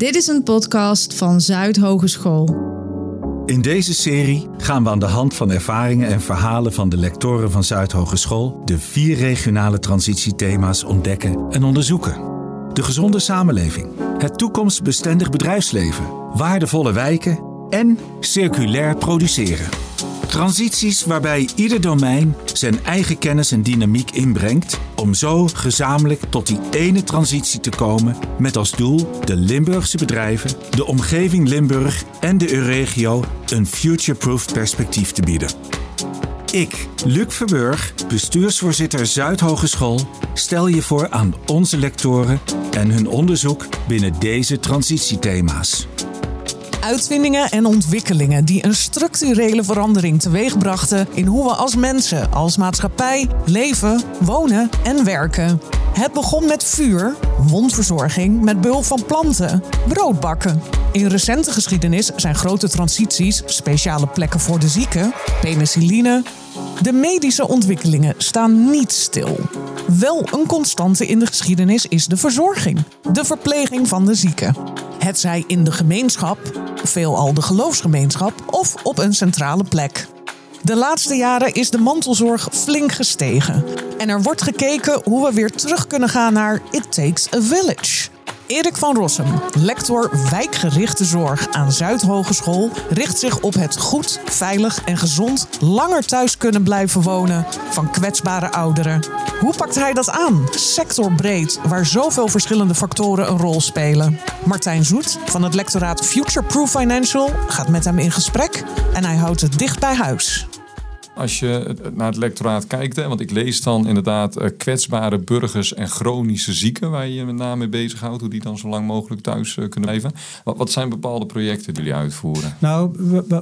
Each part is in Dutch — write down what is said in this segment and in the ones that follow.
Dit is een podcast van Zuidhogeschool. In deze serie gaan we aan de hand van ervaringen en verhalen van de lectoren van Zuidhogeschool de vier regionale transitiethema's ontdekken en onderzoeken. De gezonde samenleving, het toekomstbestendig bedrijfsleven, waardevolle wijken en circulair produceren. Transities waarbij ieder domein zijn eigen kennis en dynamiek inbrengt om zo gezamenlijk tot die ene transitie te komen met als doel de Limburgse bedrijven, de omgeving Limburg en de Euregio een future-proof perspectief te bieden. Ik, Luc Verburg, bestuursvoorzitter Zuidhogeschool, stel je voor aan onze lectoren en hun onderzoek binnen deze transitiethema's uitvindingen en ontwikkelingen die een structurele verandering teweegbrachten in hoe we als mensen, als maatschappij leven, wonen en werken. Het begon met vuur, wondverzorging met behulp van planten, broodbakken. In recente geschiedenis zijn grote transities, speciale plekken voor de zieken, penicilline. De medische ontwikkelingen staan niet stil. Wel een constante in de geschiedenis is de verzorging, de verpleging van de zieken. Het zij in de gemeenschap, veelal de geloofsgemeenschap, of op een centrale plek. De laatste jaren is de mantelzorg flink gestegen. En er wordt gekeken hoe we weer terug kunnen gaan naar It Takes a Village. Erik van Rossum, lector wijkgerichte zorg aan Zuidhogeschool, richt zich op het goed, veilig en gezond langer thuis kunnen blijven wonen van kwetsbare ouderen. Hoe pakt hij dat aan? Sectorbreed, waar zoveel verschillende factoren een rol spelen. Martijn Zoet van het lectoraat Future Proof Financial gaat met hem in gesprek en hij houdt het dicht bij huis als je naar het lectoraat kijkt. Want ik lees dan inderdaad uh, kwetsbare burgers en chronische zieken, waar je je met name mee bezighoudt, hoe die dan zo lang mogelijk thuis uh, kunnen blijven. Wat, zijn bepaalde projecten die jullie uitvoeren? Nou,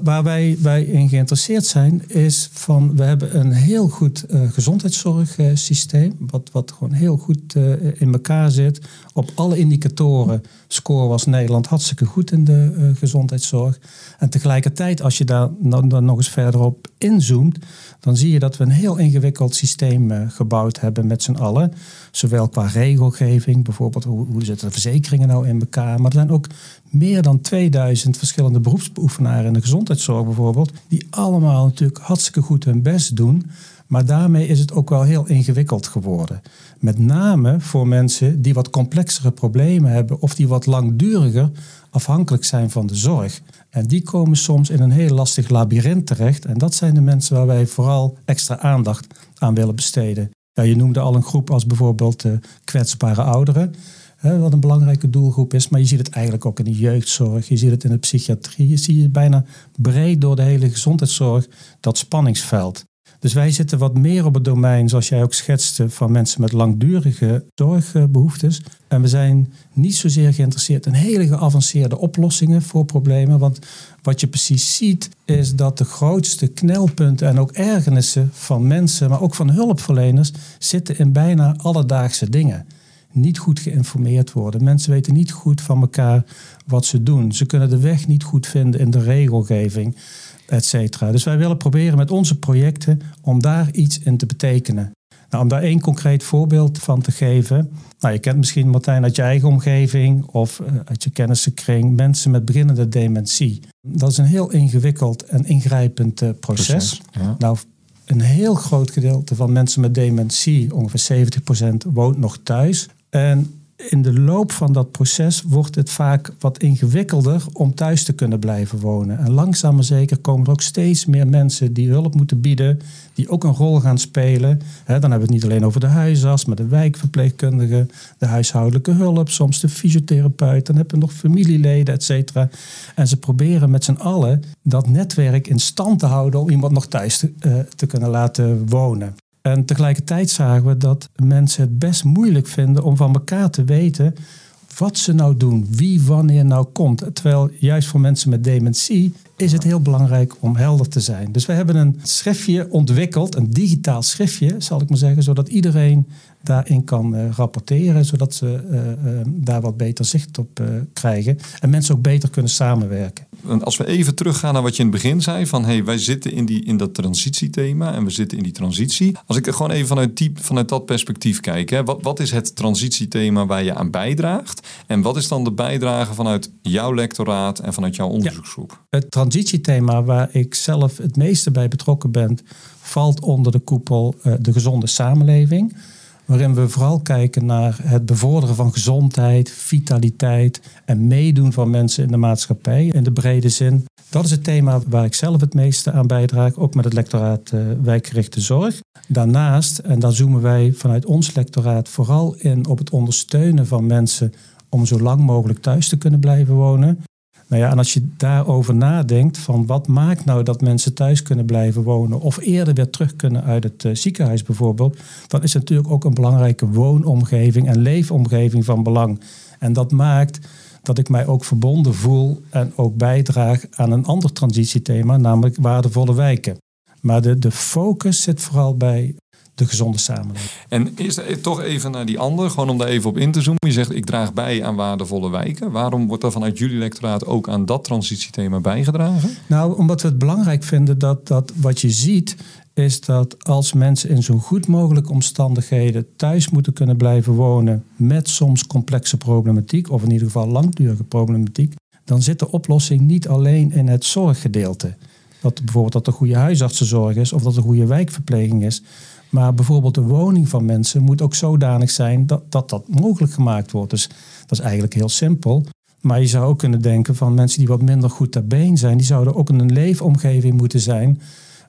waar wij, wij in geïnteresseerd zijn, is van we hebben een heel goed uh, gezondheidszorgsysteem, wat, wat gewoon heel goed in elkaar zit. Op alle indicatoren score was Nederland hartstikke goed in de gezondheidszorg. En tegelijkertijd, als je daar dan, dan nog eens verder op inzoomt, dan zie je dat we een heel ingewikkeld systeem uh, gebouwd hebben met z'n allen. Zowel qua regelgeving, bijvoorbeeld hoe, hoe zitten de verzekeringen nou in elkaar. Maar er zijn ook meer dan 2000 verschillende beroepsbeoefenaren in de gezondheidszorg bijvoorbeeld, die allemaal natuurlijk hartstikke goed hun best doen. Maar daarmee is het ook wel heel ingewikkeld geworden. Met name voor mensen die wat complexere problemen hebben of die wat langduriger afhankelijk zijn van de zorg. En die komen soms in een heel lastig labyrint terecht. En dat zijn de mensen waar wij vooral extra aandacht aan willen besteden. Ja, je noemde al een groep als bijvoorbeeld de kwetsbare ouderen. Wat een belangrijke doelgroep is. Maar je ziet het eigenlijk ook in de jeugdzorg. Je ziet het in de psychiatrie. Je ziet het bijna breed door de hele gezondheidszorg. Dat spanningsveld. Dus wij zitten wat meer op het domein, zoals jij ook schetste, van mensen met langdurige zorgbehoeftes. En we zijn niet zozeer geïnteresseerd in hele geavanceerde oplossingen voor problemen. Want wat je precies ziet, is dat de grootste knelpunten en ook ergernissen van mensen, maar ook van hulpverleners, zitten in bijna alledaagse dingen. Niet goed geïnformeerd worden. Mensen weten niet goed van elkaar wat ze doen. Ze kunnen de weg niet goed vinden in de regelgeving et cetera. Dus wij willen proberen met onze projecten om daar iets in te betekenen. Nou, om daar één concreet voorbeeld van te geven. Nou, je kent misschien Martijn uit je eigen omgeving of uh, uit je kennissenkring mensen met beginnende dementie. Dat is een heel ingewikkeld en ingrijpend uh, proces. Nou, een heel groot gedeelte van mensen met dementie, ongeveer 70%, woont nog thuis. En in de loop van dat proces wordt het vaak wat ingewikkelder om thuis te kunnen blijven wonen. En langzaam maar zeker komen er ook steeds meer mensen die hulp moeten bieden, die ook een rol gaan spelen. dan hebben we het niet alleen over de huisarts, maar de wijkverpleegkundige, de huishoudelijke hulp, soms de fysiotherapeut. Dan hebben we nog familieleden, et cetera. En ze proberen met z'n allen dat netwerk in stand te houden om iemand nog thuis te, te kunnen laten wonen. En tegelijkertijd zagen we dat mensen het best moeilijk vinden om van elkaar te weten wat ze nou doen, wie wanneer nou komt. Terwijl juist voor mensen met dementie is het heel belangrijk om helder te zijn. Dus we hebben een schriftje ontwikkeld, een digitaal schriftje, zal ik maar zeggen, zodat iedereen daarin kan uh, rapporteren, zodat ze uh, daar wat beter zicht op krijgen en mensen ook beter kunnen samenwerken. Als we even teruggaan naar wat je in het begin zei, van hey, wij zitten in, die, in dat transitiethema en we zitten in die transitie. Als ik er gewoon even vanuit, die, vanuit dat perspectief kijk, hè, wat, wat is het transitiethema waar je aan bijdraagt en wat is dan de bijdrage vanuit jouw lectoraat en vanuit jouw onderzoeksgroep? Het transitiethema waar ik zelf het meeste bij betrokken ben, valt onder de koepel de gezonde samenleving waarin we vooral kijken naar het bevorderen van gezondheid, vitaliteit en meedoen van mensen in de maatschappij in de brede zin. Dat is het thema waar ik zelf het meeste aan bijdraag, ook met het lectoraat uh, wijkgerichte zorg. Daarnaast, en daar zoomen wij vanuit ons lectoraat vooral in op het ondersteunen van mensen om zo lang mogelijk thuis te kunnen blijven wonen. Nou ja, en als je daarover nadenkt van wat maakt nou dat mensen thuis kunnen blijven wonen of eerder weer terug kunnen uit het uh, ziekenhuis bijvoorbeeld, dan is natuurlijk ook een belangrijke woonomgeving en leefomgeving van belang. En dat maakt dat ik mij ook verbonden voel en ook bijdraag aan een ander transitiethema, namelijk waardevolle wijken. Maar de, de focus zit vooral bij de gezonde samenleving. En is toch even naar die andere, gewoon om daar even op in te zoomen. Je zegt, ik draag bij aan waardevolle wijken. Waarom wordt er vanuit jullie lectoraat ook aan dat transitiethema bijgedragen? Nou, omdat we het belangrijk vinden dat, dat wat je ziet is dat als mensen in zo goed mogelijke omstandigheden thuis moeten kunnen blijven wonen met soms complexe problematiek, of in ieder geval langdurige problematiek, dan zit de oplossing niet alleen in het zorggedeelte. Dat bijvoorbeeld dat er goede huisartsenzorg is of dat er goede wijkverpleging is. Maar bijvoorbeeld de woning van mensen moet ook zodanig zijn dat, dat dat mogelijk gemaakt wordt. Dus dat is eigenlijk heel simpel. Maar je zou ook kunnen denken van mensen die wat minder goed ter been zijn, die zouden ook in een leefomgeving moeten zijn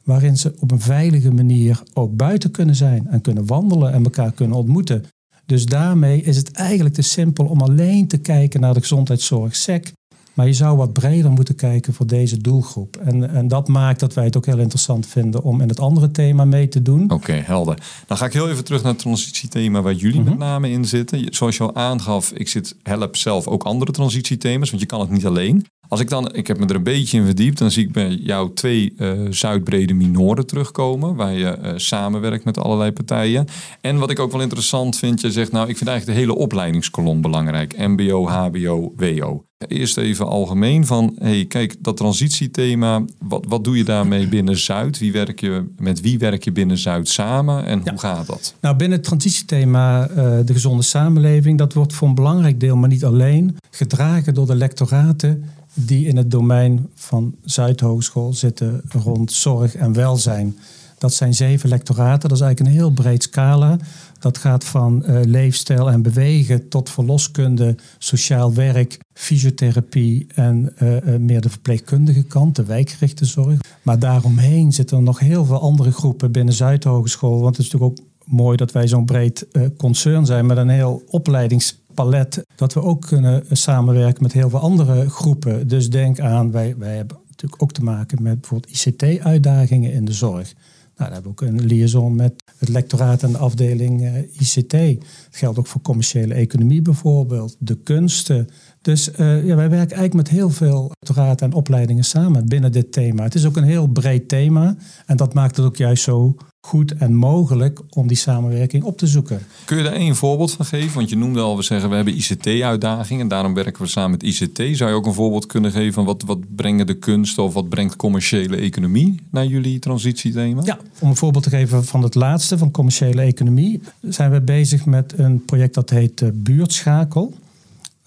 waarin ze op een veilige manier ook buiten kunnen zijn en kunnen wandelen en elkaar kunnen ontmoeten. Dus daarmee is het eigenlijk te simpel om alleen te kijken naar de gezondheidszorg SEC maar je zou wat breder moeten kijken voor deze doelgroep. En, en dat maakt dat wij het ook heel interessant vinden om in het andere thema mee te doen. Oké, helder. Dan ga ik heel even terug naar het transitiethema waar jullie met mhm. name in zitten. Zoals je al aangaf, ik zit, help zelf ook andere transitiethema's, want je kan het niet alleen. Als ik dan, ik heb me er een beetje in verdiept, dan zie ik bij jou twee uh, Zuidbrede minoren terugkomen, waar je uh, samenwerkt met allerlei partijen. En wat ik ook wel interessant vind, je zegt, nou, ik vind eigenlijk de hele opleidingskolom belangrijk. MBO, HBO, WO. Eerst even algemeen van, hey, kijk, dat transitiethema, wat, wat doe je daarmee binnen Zuid? Wie werk je, met wie werk je binnen Zuid samen en hoe gaat dat? Nou, binnen het transitiethema, uh, de gezonde samenleving, dat wordt voor een belangrijk deel, maar niet alleen, gedragen door de lectoraten die in het domein van Zuidhogeschool zitten rond zorg en welzijn. Dat zijn zeven lectoraten, dat is eigenlijk een heel breed scala. Dat gaat van uh, leefstijl en bewegen tot verloskunde, sociaal werk, fysiotherapie en uh, uh, meer de verpleegkundige kant, de wijkgerichte zorg. Maar daaromheen zitten er nog heel veel andere groepen binnen Zuidhogeschool. Want het is natuurlijk ook mooi dat wij zo'n breed concern zijn met een heel opleidings palet dat we ook kunnen samenwerken met heel veel andere groepen. Dus denk aan, wij, wij hebben natuurlijk ook te maken met bijvoorbeeld ICT-uitdagingen in de zorg. Nou, daar hebben we ook een liaison met het lectoraat en de afdeling eh, ICT. Dat geldt ook voor commerciële economie bijvoorbeeld, de kunsten. Dus uh, ja, wij werken eigenlijk met heel veel lectoraten en opleidingen samen binnen dit thema. Het is ook een heel breed thema en dat maakt het ook juist zo goed en mogelijk om die samenwerking op te zoeken. Kun je daar één voorbeeld van geven? Want je noemde al, we zeggen we hebben ICT-uitdagingen en daarom werken we samen met ICT. Zou je ook een voorbeeld kunnen geven van wat, wat brengen de kunst of wat brengt commerciële economie naar jullie transitiethema? Ja, om een voorbeeld te geven van het laatste, van commerciële economie, zijn we bezig met een project dat heet uh, Buurtschakel.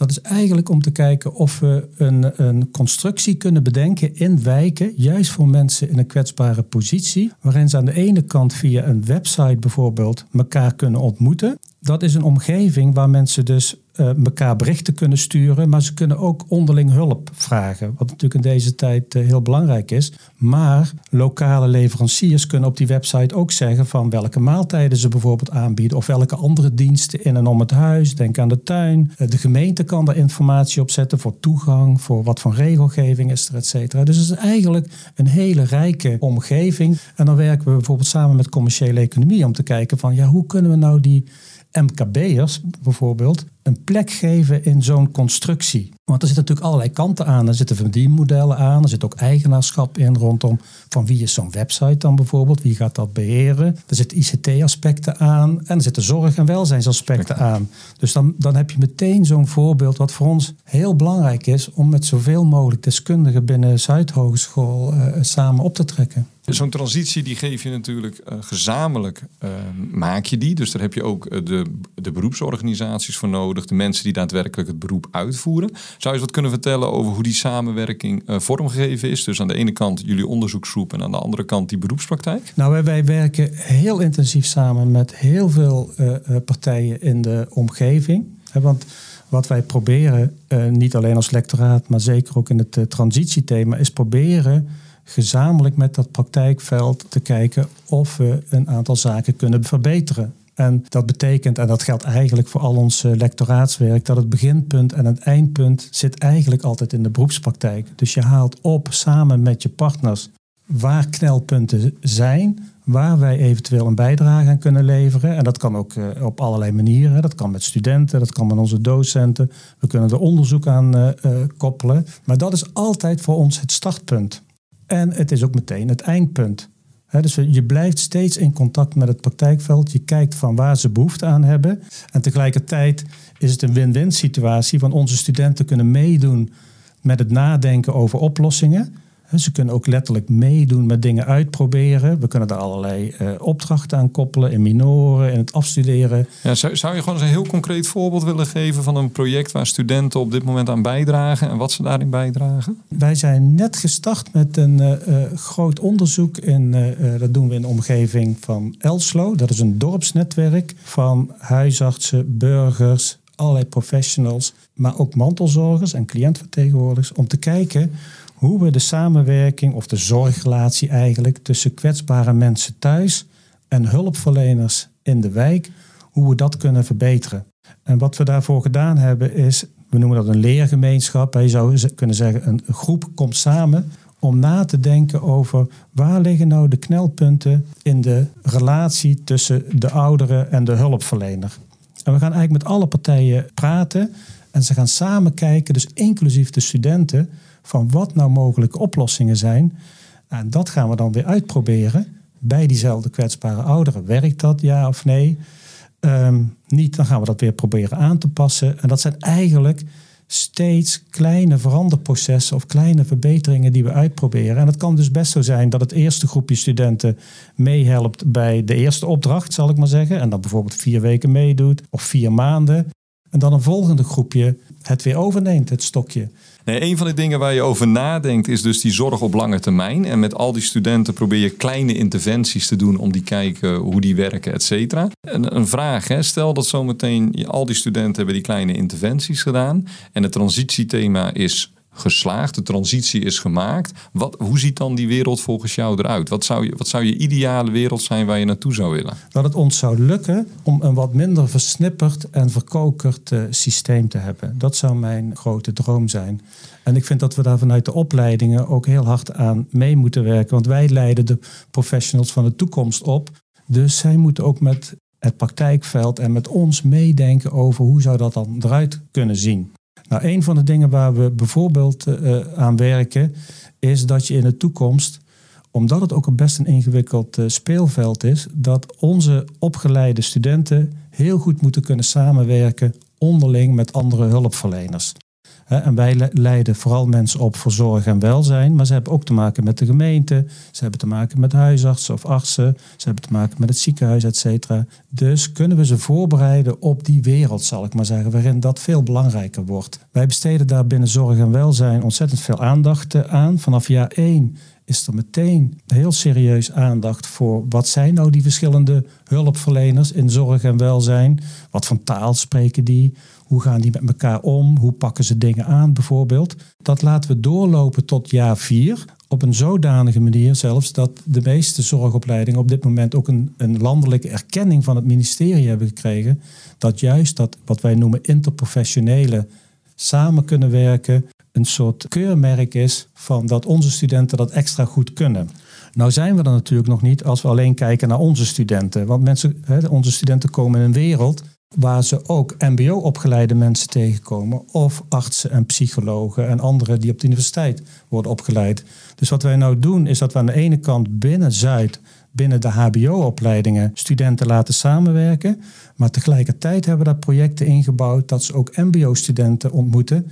Dat is eigenlijk om te kijken of we een, een constructie kunnen bedenken in wijken, juist voor mensen in een kwetsbare positie, waarin ze aan de ene kant via een website bijvoorbeeld elkaar kunnen ontmoeten. Dat is een omgeving waar mensen dus uh, elkaar berichten kunnen sturen, maar ze kunnen ook onderling hulp vragen. Wat natuurlijk in deze tijd uh, heel belangrijk is. Maar lokale leveranciers kunnen op die website ook zeggen van welke maaltijden ze bijvoorbeeld aanbieden of welke andere diensten in en om het huis. Denk aan de tuin. Uh, de gemeente kan daar informatie op zetten voor toegang, voor wat voor regelgeving is er, et cetera. Dus het is eigenlijk een hele rijke omgeving. En dan werken we bijvoorbeeld samen met commerciële economie om te kijken van ja, hoe kunnen we nou die MKB'ers bijvoorbeeld een plek geven in zo'n constructie. Want er zitten natuurlijk allerlei kanten aan. Er zitten verdienmodellen aan. Er zit ook eigenaarschap in rondom van wie is zo'n website dan bijvoorbeeld. Wie gaat dat beheren? Er zitten ICT-aspecten aan. En er zitten zorg- en welzijnsaspecten aan. Dus dan, dan heb je meteen zo'n voorbeeld wat voor ons heel belangrijk is... om met zoveel mogelijk deskundigen binnen Zuidhogeschool uh, samen op te trekken. Zo'n transitie die geef je natuurlijk uh, gezamenlijk, uh, maak je die. Dus daar heb je ook de, de beroepsorganisaties voor nodig, de mensen die daadwerkelijk het beroep uitvoeren. Zou je eens wat kunnen vertellen over hoe die samenwerking uh, vormgegeven is? Dus aan de ene kant jullie onderzoeksgroep en aan de andere kant die beroepspraktijk? Nou, wij, werken heel intensief samen met heel veel partijen in de omgeving. Want wat wij proberen, niet alleen als lectoraat, maar zeker ook in het transitiethema, is proberen gezamenlijk met dat praktijkveld te kijken of we een aantal zaken kunnen verbeteren. En dat betekent, en dat geldt eigenlijk voor al ons eh, lectoraatswerk, dat het beginpunt en het eindpunt zit eigenlijk altijd in de beroepspraktijk. Dus je haalt op samen met je partners waar knelpunten zijn, waar wij eventueel een bijdrage aan kunnen leveren. En dat kan ook uh, op allerlei manieren. Dat kan met studenten, dat kan met onze docenten. We kunnen er onderzoek aan uh, koppelen. Maar dat is altijd voor ons het startpunt. En het is ook meteen het eindpunt. dus je blijft steeds in contact met het praktijkveld. Je kijkt van waar ze behoefte aan hebben. En tegelijkertijd is het een win-win situatie. Want onze studenten kunnen meedoen met het nadenken over oplossingen. Ze kunnen ook letterlijk meedoen met dingen uitproberen. We kunnen daar allerlei uh, opdrachten aan koppelen in minoren, in het afstuderen. Ja, zou, zou je gewoon eens een heel concreet voorbeeld willen geven van een project waar studenten op dit moment aan bijdragen en wat ze daarin bijdragen? Wij zijn net gestart met een uh, groot onderzoek. In, dat doen we in de omgeving van Elslo. Dat is een dorpsnetwerk van huisartsen, burgers, allerlei professionals, maar ook mantelzorgers en cliëntvertegenwoordigers om te kijken hoe we de samenwerking of de zorgrelatie eigenlijk tussen kwetsbare mensen thuis en hulpverleners in de wijk, hoe we dat kunnen verbeteren. En wat we daarvoor gedaan hebben is, we noemen dat een leergemeenschap. Je zou kunnen zeggen, een groep komt samen om na te denken over waar liggen nou de knelpunten in de relatie tussen de ouderen en de hulpverlener. En we gaan eigenlijk met alle partijen praten en ze gaan samen kijken, dus inclusief de studenten, van wat nou mogelijke oplossingen zijn. En dat gaan we dan weer uitproberen bij diezelfde kwetsbare ouderen. Werkt dat, ja of nee? Um, niet, dan gaan we dat weer proberen aan te passen. En dat zijn eigenlijk steeds kleine veranderprocessen of kleine verbeteringen die we uitproberen. En het kan dus best zo zijn dat het eerste groepje studenten meehelpt bij de eerste opdracht, zal ik maar zeggen. En dan bijvoorbeeld vier weken meedoet of vier maanden. En dan een volgende groepje het weer overneemt, het stokje. Een van de dingen waar je over nadenkt is dus die zorg op lange termijn. En met al die studenten probeer je kleine interventies te doen om die kijken hoe die werken, et cetera. En een vraag, hè? stel dat zometeen al die studenten hebben die kleine interventies gedaan. En het transitiethema is geslaagd, de transitie is gemaakt. Wat, hoe ziet dan die wereld volgens jou eruit? Wat zou, je, wat zou je ideale wereld zijn waar je naartoe zou willen? Dat het ons zou lukken om een wat minder versnipperd en verkokerd uh, systeem te hebben. Dat zou mijn grote droom zijn. En ik vind dat we daar vanuit de opleidingen ook heel hard aan mee moeten werken. Want wij leiden de professionals van de toekomst op. Dus zij moeten ook met het praktijkveld en met ons meedenken over hoe zou dat dan eruit kunnen zien. Nou, een van de dingen waar we bijvoorbeeld uh, aan werken, is dat je in de toekomst, omdat het ook best een ingewikkeld uh, speelveld is, dat onze opgeleide studenten heel goed moeten kunnen samenwerken onderling met andere hulpverleners. En wij leiden vooral mensen op voor zorg en welzijn, maar ze hebben ook te maken met de gemeente, ze hebben te maken met huisartsen of artsen, ze hebben te maken met het ziekenhuis, et cetera. Dus kunnen we ze voorbereiden op die wereld, zal ik maar zeggen, waarin dat veel belangrijker wordt. Wij besteden daar binnen zorg en welzijn ontzettend veel aandacht eh, aan. Vanaf jaar 1 is er meteen heel serieus aandacht voor wat zijn nou die verschillende hulpverleners in zorg en welzijn? Wat voor taal spreken die? Hoe gaan die met elkaar om? Hoe pakken ze dingen aan bijvoorbeeld? Dat laten we doorlopen tot jaar vier. Op een zodanige manier zelfs dat de meeste zorgopleidingen op dit moment ook een, een landelijke erkenning van het ministerie hebben gekregen. Dat juist dat wat wij noemen interprofessionele samen kunnen werken een soort keurmerk is van dat onze studenten dat extra goed kunnen. Nou zijn we er natuurlijk nog niet als we alleen kijken naar onze studenten. Want mensen, onze studenten komen in een wereld waar ze ook MBO-opgeleide mensen tegenkomen, of artsen en psychologen en anderen die op de universiteit worden opgeleid. Dus wat wij nou doen, is dat we aan de ene kant binnen Zuid, binnen de HBO-opleidingen, studenten laten samenwerken. Maar tegelijkertijd hebben we daar projecten ingebouwd dat ze ook MBO-studenten ontmoeten.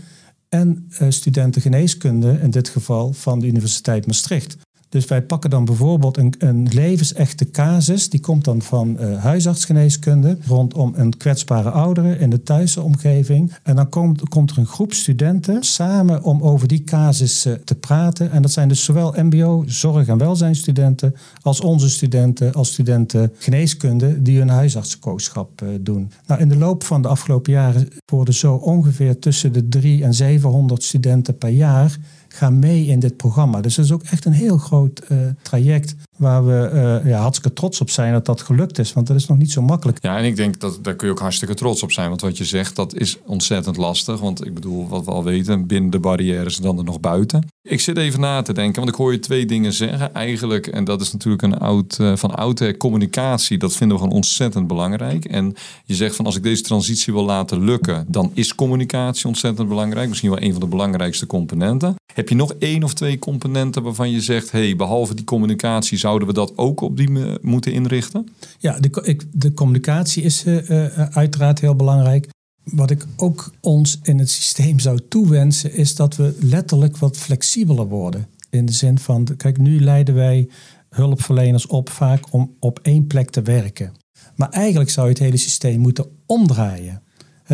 En uh, studenten geneeskunde, in dit geval van de Universiteit Maastricht. Dus wij pakken dan bijvoorbeeld een, een levensechte casus, die komt dan van uh, huisartsgeneeskunde rondom een kwetsbare oudere in de thuisomgeving. En dan komt, komt er een groep studenten samen om over die casus uh, te praten. En dat zijn dus zowel MBO, zorg- en welzijnstudenten, als onze studenten, als studenten geneeskunde die hun huisartsenkooschap uh, doen. Nou, in de loop van de afgelopen jaren worden zo ongeveer tussen de 3 en 700 studenten per jaar gaan mee in dit programma. Dus dat is ook echt een heel groot uh, traject waar we uh, ja, hartstikke trots op zijn dat dat gelukt is. Want dat is nog niet zo makkelijk. Ja, en ik denk dat daar kun je ook hartstikke trots op zijn. Want wat je zegt, dat is ontzettend lastig. Want ik bedoel, wat we al weten, binnen de barrières dan er nog buiten. Ik zit even na te denken, want ik hoor je twee dingen zeggen. Eigenlijk, en dat is natuurlijk een oud, uh, van oude communicatie, dat vinden we gewoon ontzettend belangrijk. En je zegt van als ik deze transitie wil laten lukken, dan is communicatie ontzettend belangrijk. Misschien wel een van de belangrijkste componenten. Heb je nog één of twee componenten waarvan je zegt, hey, behalve die communicatie zouden we dat ook op die moeten inrichten? Ja, de, ik, de communicatie is uh, uh, uiteraard heel belangrijk. Wat ik ook ons in het systeem zou toewensen, is dat we letterlijk wat flexibeler worden. In de zin van, kijk, nu leiden wij hulpverleners op vaak om op één plek te werken. Maar eigenlijk zou je het hele systeem moeten omdraaien.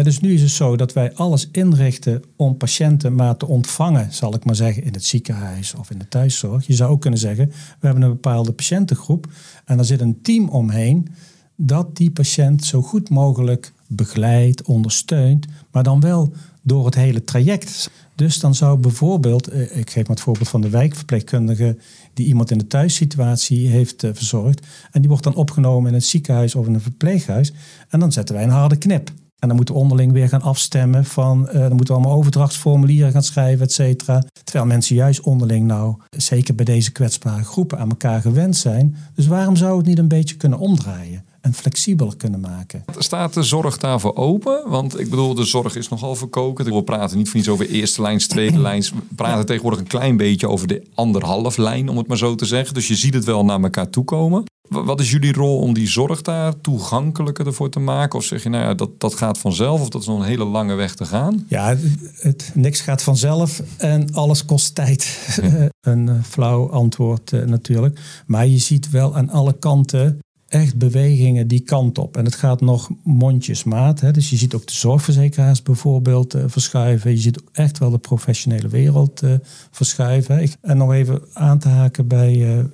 Dus nu is het zo dat wij alles inrichten om patiënten maar te ontvangen, zal ik maar zeggen, in het ziekenhuis of in de thuiszorg. Je zou ook kunnen zeggen, we hebben een bepaalde patiëntengroep en er zit een team omheen dat die patiënt zo goed mogelijk begeleidt, ondersteunt, maar dan wel door het hele traject. Dus dan zou bijvoorbeeld, ik geef maar het voorbeeld van de wijkverpleegkundige die iemand in de thuissituatie heeft verzorgd en die wordt dan opgenomen in het ziekenhuis of in een verpleeghuis en dan zetten wij een harde knip. En dan moeten we onderling weer gaan afstemmen van, uh, dan moeten we allemaal overdrachtsformulieren gaan schrijven, et cetera. Terwijl mensen juist onderling nou, zeker bij deze kwetsbare groepen, aan elkaar gewend zijn. Dus waarom zou het niet een beetje kunnen omdraaien? en flexibeler kunnen maken. Staat de zorg daarvoor open? Want ik bedoel, de zorg is nogal verkoken. We praten niet van iets over eerste lijns, tweede lijns. We praten tegenwoordig een klein beetje over de anderhalf lijn, om het maar zo te zeggen. Dus je ziet het wel naar elkaar toekomen. Wat is jullie rol om die zorg daar toegankelijker ervoor te maken? Of zeg je, nou ja, dat, dat gaat vanzelf of dat is nog een hele lange weg te gaan? Ja, het, het niks gaat vanzelf en alles kost tijd. Ja. een uh, flauw antwoord uh, natuurlijk. Maar je ziet wel aan alle kanten echt bewegingen die kant op. En het gaat nog mondjesmaat. Hè. Dus je ziet ook de zorgverzekeraars bijvoorbeeld uh, verschuiven. Je ziet echt wel de professionele wereld uh, verschuiven. Ik, en nog even aan te haken bij uh,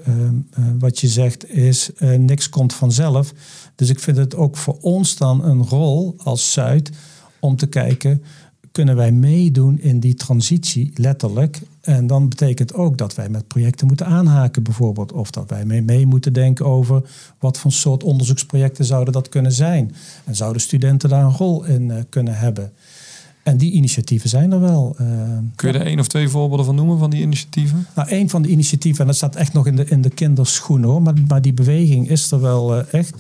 wat je zegt is niks komt vanzelf. Dus ik vind het ook voor ons dan een rol als Zuid om te kijken kunnen wij meedoen in die transitie, letterlijk. En dan betekent ook dat wij met projecten moeten aanhaken, bijvoorbeeld. Of dat wij mee, mee moeten denken over wat voor soort onderzoeksprojecten zouden dat kunnen zijn. En zouden studenten daar een rol in uh, kunnen hebben. En die initiatieven zijn er wel. Uh, Kun je er één of twee voorbeelden van noemen van die initiatieven? Nou, één van de initiatieven, en dat staat echt nog in de, in de kinderschoenen hoor, maar, maar die beweging is er wel uh, echt.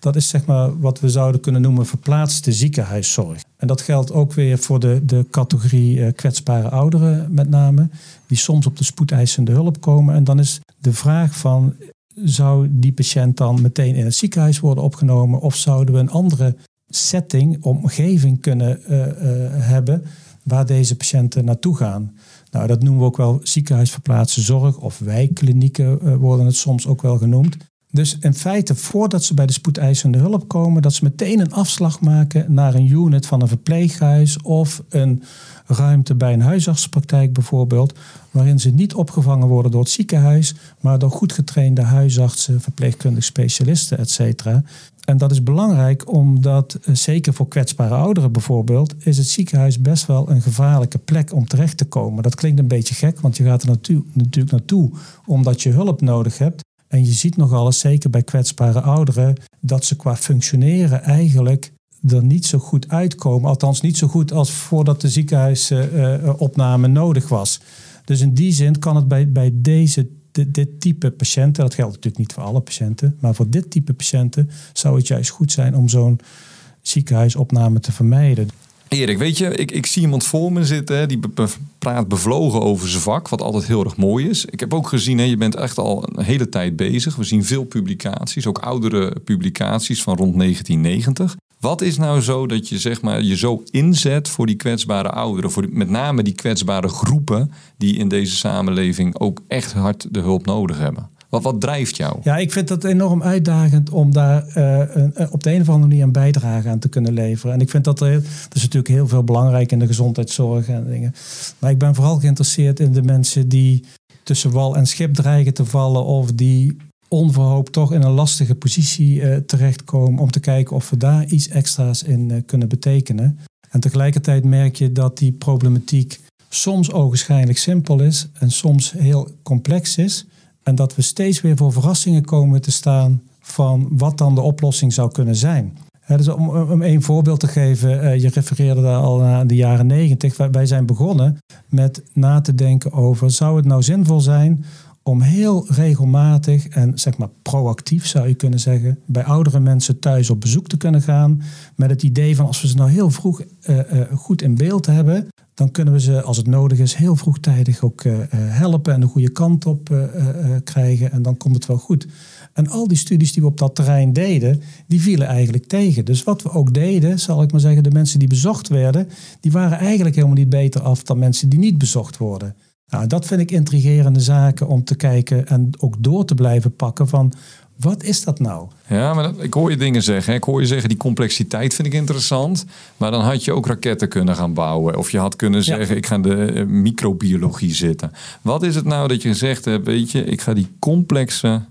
Dat is zeg maar wat we zouden kunnen noemen verplaatste ziekenhuiszorg. En dat geldt ook weer voor de, de categorie uh, kwetsbare ouderen met name. Die soms op de spoedeisende hulp komen. En dan is de vraag van, zou die patiënt dan meteen in het ziekenhuis worden opgenomen? Of zouden we een andere setting, omgeving kunnen uh, uh, hebben waar deze patiënten naartoe gaan? Nou, dat noemen we ook wel ziekenhuisverplaatste zorg of wijkklinieken worden het soms ook wel genoemd. Dus in feite, voordat ze bij de spoedeisende hulp komen, dat ze meteen een afslag maken naar een unit van een verpleeghuis of een ruimte bij een huisartspraktijk bijvoorbeeld, waarin ze niet opgevangen worden door het ziekenhuis, maar door goed getrainde huisartsen, verpleegkundige specialisten, et cetera. En dat is belangrijk omdat, zeker voor kwetsbare ouderen bijvoorbeeld, is het ziekenhuis best wel een gevaarlijke plek om terecht te komen. Dat klinkt een beetje gek, want je gaat er natu natuurlijk naartoe omdat je hulp nodig hebt. En je ziet nogal eens, zeker bij kwetsbare ouderen, dat ze qua functioneren eigenlijk er niet zo goed uitkomen. Althans, niet zo goed als voordat de ziekenhuisopname uh, nodig was. Dus in die zin kan het bij, bij deze, dit, type patiënten, dat geldt natuurlijk niet voor alle patiënten, maar voor dit type patiënten zou het juist goed zijn om zo'n ziekenhuisopname te vermijden. Erik, weet je, ik, ik zie iemand voor me zitten die praat bevlogen over zijn vak, wat altijd heel erg mooi is. Ik heb ook gezien, hè, je bent echt al een hele tijd bezig. We zien veel publicaties, ook oudere publicaties van rond 1990. Wat is nou zo dat je zeg maar, je zo inzet voor die kwetsbare ouderen, voor met name die kwetsbare groepen die in deze samenleving ook echt hard de hulp nodig hebben? Wat, drijft jou? Ja, ik vind het enorm uitdagend om daar eh, eh, op de een of andere manier een bijdrage aan te kunnen leveren. En ik vind dat er, er is natuurlijk heel veel belangrijk in de gezondheidszorg en dingen. Maar ik ben vooral geïnteresseerd in de mensen die tussen wal en schip dreigen te vallen of die onverhoopt toch in een lastige positie eh, terechtkomen om te kijken of we daar iets extra's in kunnen betekenen. En tegelijkertijd merk je dat die problematiek soms ogenschijnlijk simpel is en soms heel complex is. En dat we steeds weer voor verrassingen komen te staan van wat dan de oplossing zou kunnen zijn. Dus om, om één voorbeeld te geven, eh, je refereerde daar al naar de jaren negentig. Wij, wij zijn begonnen met na te denken over, zou het nou zinvol zijn om heel regelmatig en zeg maar proactief zou je kunnen zeggen, bij oudere mensen thuis op bezoek te kunnen gaan. Met het idee van als we ze nou heel vroeg eh, eh, goed in beeld hebben, dan kunnen we ze, als het nodig is, heel vroegtijdig ook eh, eh, helpen en de goede kant op eh, krijgen. En dan komt het wel goed. En al die studies die we op dat terrein deden, die vielen eigenlijk tegen. Dus wat we ook deden, zal ik maar zeggen, de mensen die bezocht werden, die waren eigenlijk helemaal niet beter af dan mensen die niet bezocht worden. Nou, dat vind ik intrigerende zaken om te kijken en ook door te blijven pakken van wat is dat nou? Ja, maar dat- ik hoor je dingen zeggen. hè. Ik hoor je zeggen, die complexiteit vind ik interessant. Maar dan had je ook raketten kunnen gaan bouwen. Of je had kunnen zeggen, ik ga in de eh, microbiologie zitten. Wat is het nou dat je gezegd hebt, weet je, ik ga die complexe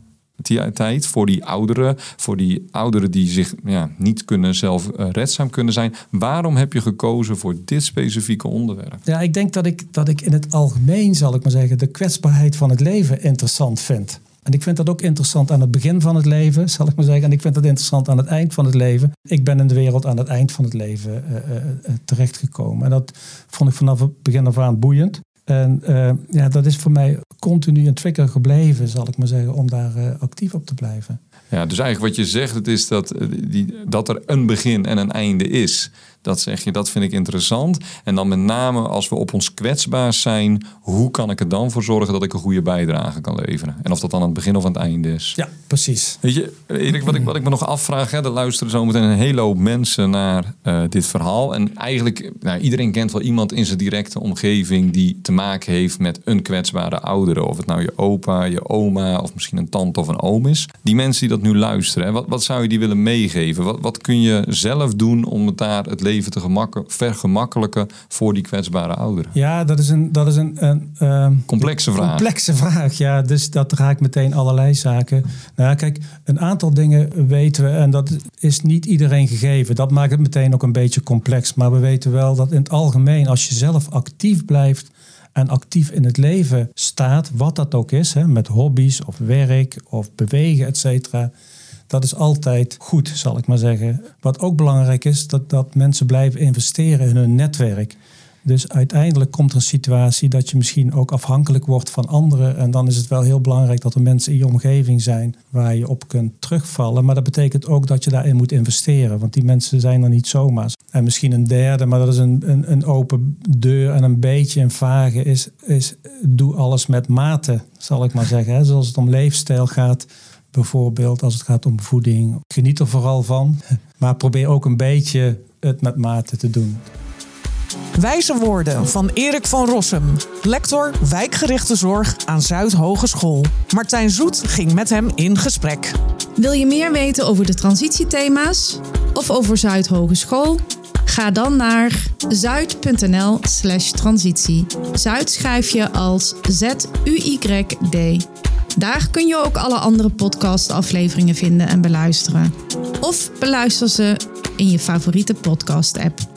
ti- tijd voor die ouderen, voor die ouderen die zich ja, niet kunnen zelf eh, redzaam kunnen zijn. Waarom heb je gekozen voor dit specifieke onderwerp? Ja, ik denk dat ik, dat ik in het algemeen, zal ik maar zeggen, de kwetsbaarheid van het leven interessant vind. En ik vind dat ook interessant aan het begin van het leven, zal ik maar zeggen. En ik vind dat interessant aan het eind van het leven. Ik ben in de wereld aan het eind van het leven eh, eh, terechtgekomen. En dat vond ik vanaf het begin af aan boeiend. En eh, ja, dat is voor mij continu een trigger gebleven, zal ik maar zeggen, om daar eh, actief op te blijven. Ja, dus eigenlijk wat je zegt, het is dat, eh, die, dat er een begin en een einde is. Dat zeg je, dat vind ik interessant. En dan met name als we op ons kwetsbaar zijn, hoe kan ik er dan voor zorgen dat ik een goede bijdrage kan leveren? En of dat dan aan het begin of aan het einde is. Ja, precies. Weet je, Erik, wat ik, wat ik me nog afvraag, hè, er luisteren zometeen een hele hoop mensen naar dit verhaal. En eigenlijk, nou, iedereen kent wel iemand in zijn directe omgeving die te maken heeft met een kwetsbare oudere. Of het nou je opa, je oma of misschien een tante of een oom is. Die mensen die dat nu luisteren, hè, wat, wat zou je die willen meegeven? Wat, wat kun je zelf doen om het daar het leven te gemakken, vergemakkelijken voor die kwetsbare ouderen? Ja, dat is een, dat is een, een ehm, Complexe vraag. Complexe vraag, ja. Dus dat raakt meteen allerlei zaken. Nou ja, kijk, een aantal dingen weten we en dat is niet iedereen gegeven. Dat maakt het meteen ook een beetje complex. Maar we weten wel dat in het algemeen, als je zelf actief blijft en actief in het leven staat, wat dat ook is, hè, met hobby's of werk of bewegen, et cetera. Dat is altijd goed, zal ik maar zeggen. Wat ook belangrijk is, dat, dat mensen blijven investeren in hun netwerk. Dus uiteindelijk komt er een situatie dat je misschien ook afhankelijk wordt van anderen. En dan is het wel heel belangrijk dat er mensen in je omgeving zijn waar je op kunt terugvallen. Maar dat betekent ook dat je daarin moet investeren. Want die mensen zijn er niet zomaar. En misschien een derde, maar dat is een, een, een open deur en een beetje een vage, is, is doe alles met mate, zal ik maar zeggen. Hè. Zoals het om leefstijl gaat, bijvoorbeeld als het gaat om voeding. Geniet er vooral van, maar probeer ook een beetje het met mate te doen. Wijze woorden van Erik van Rossum, lector wijkgerichte zorg aan Zuidhogeschool. Martijn Zoet ging met hem in gesprek. Wil je meer weten over de transitiethema's of over Zuid Hogeschool? Ga dan naar zuid.nl/slash transitie. Zuid schrijf je als Z-U-Y-D. Daar kun je ook alle andere podcastafleveringen vinden en beluisteren. Of beluister ze in je favoriete podcast-app.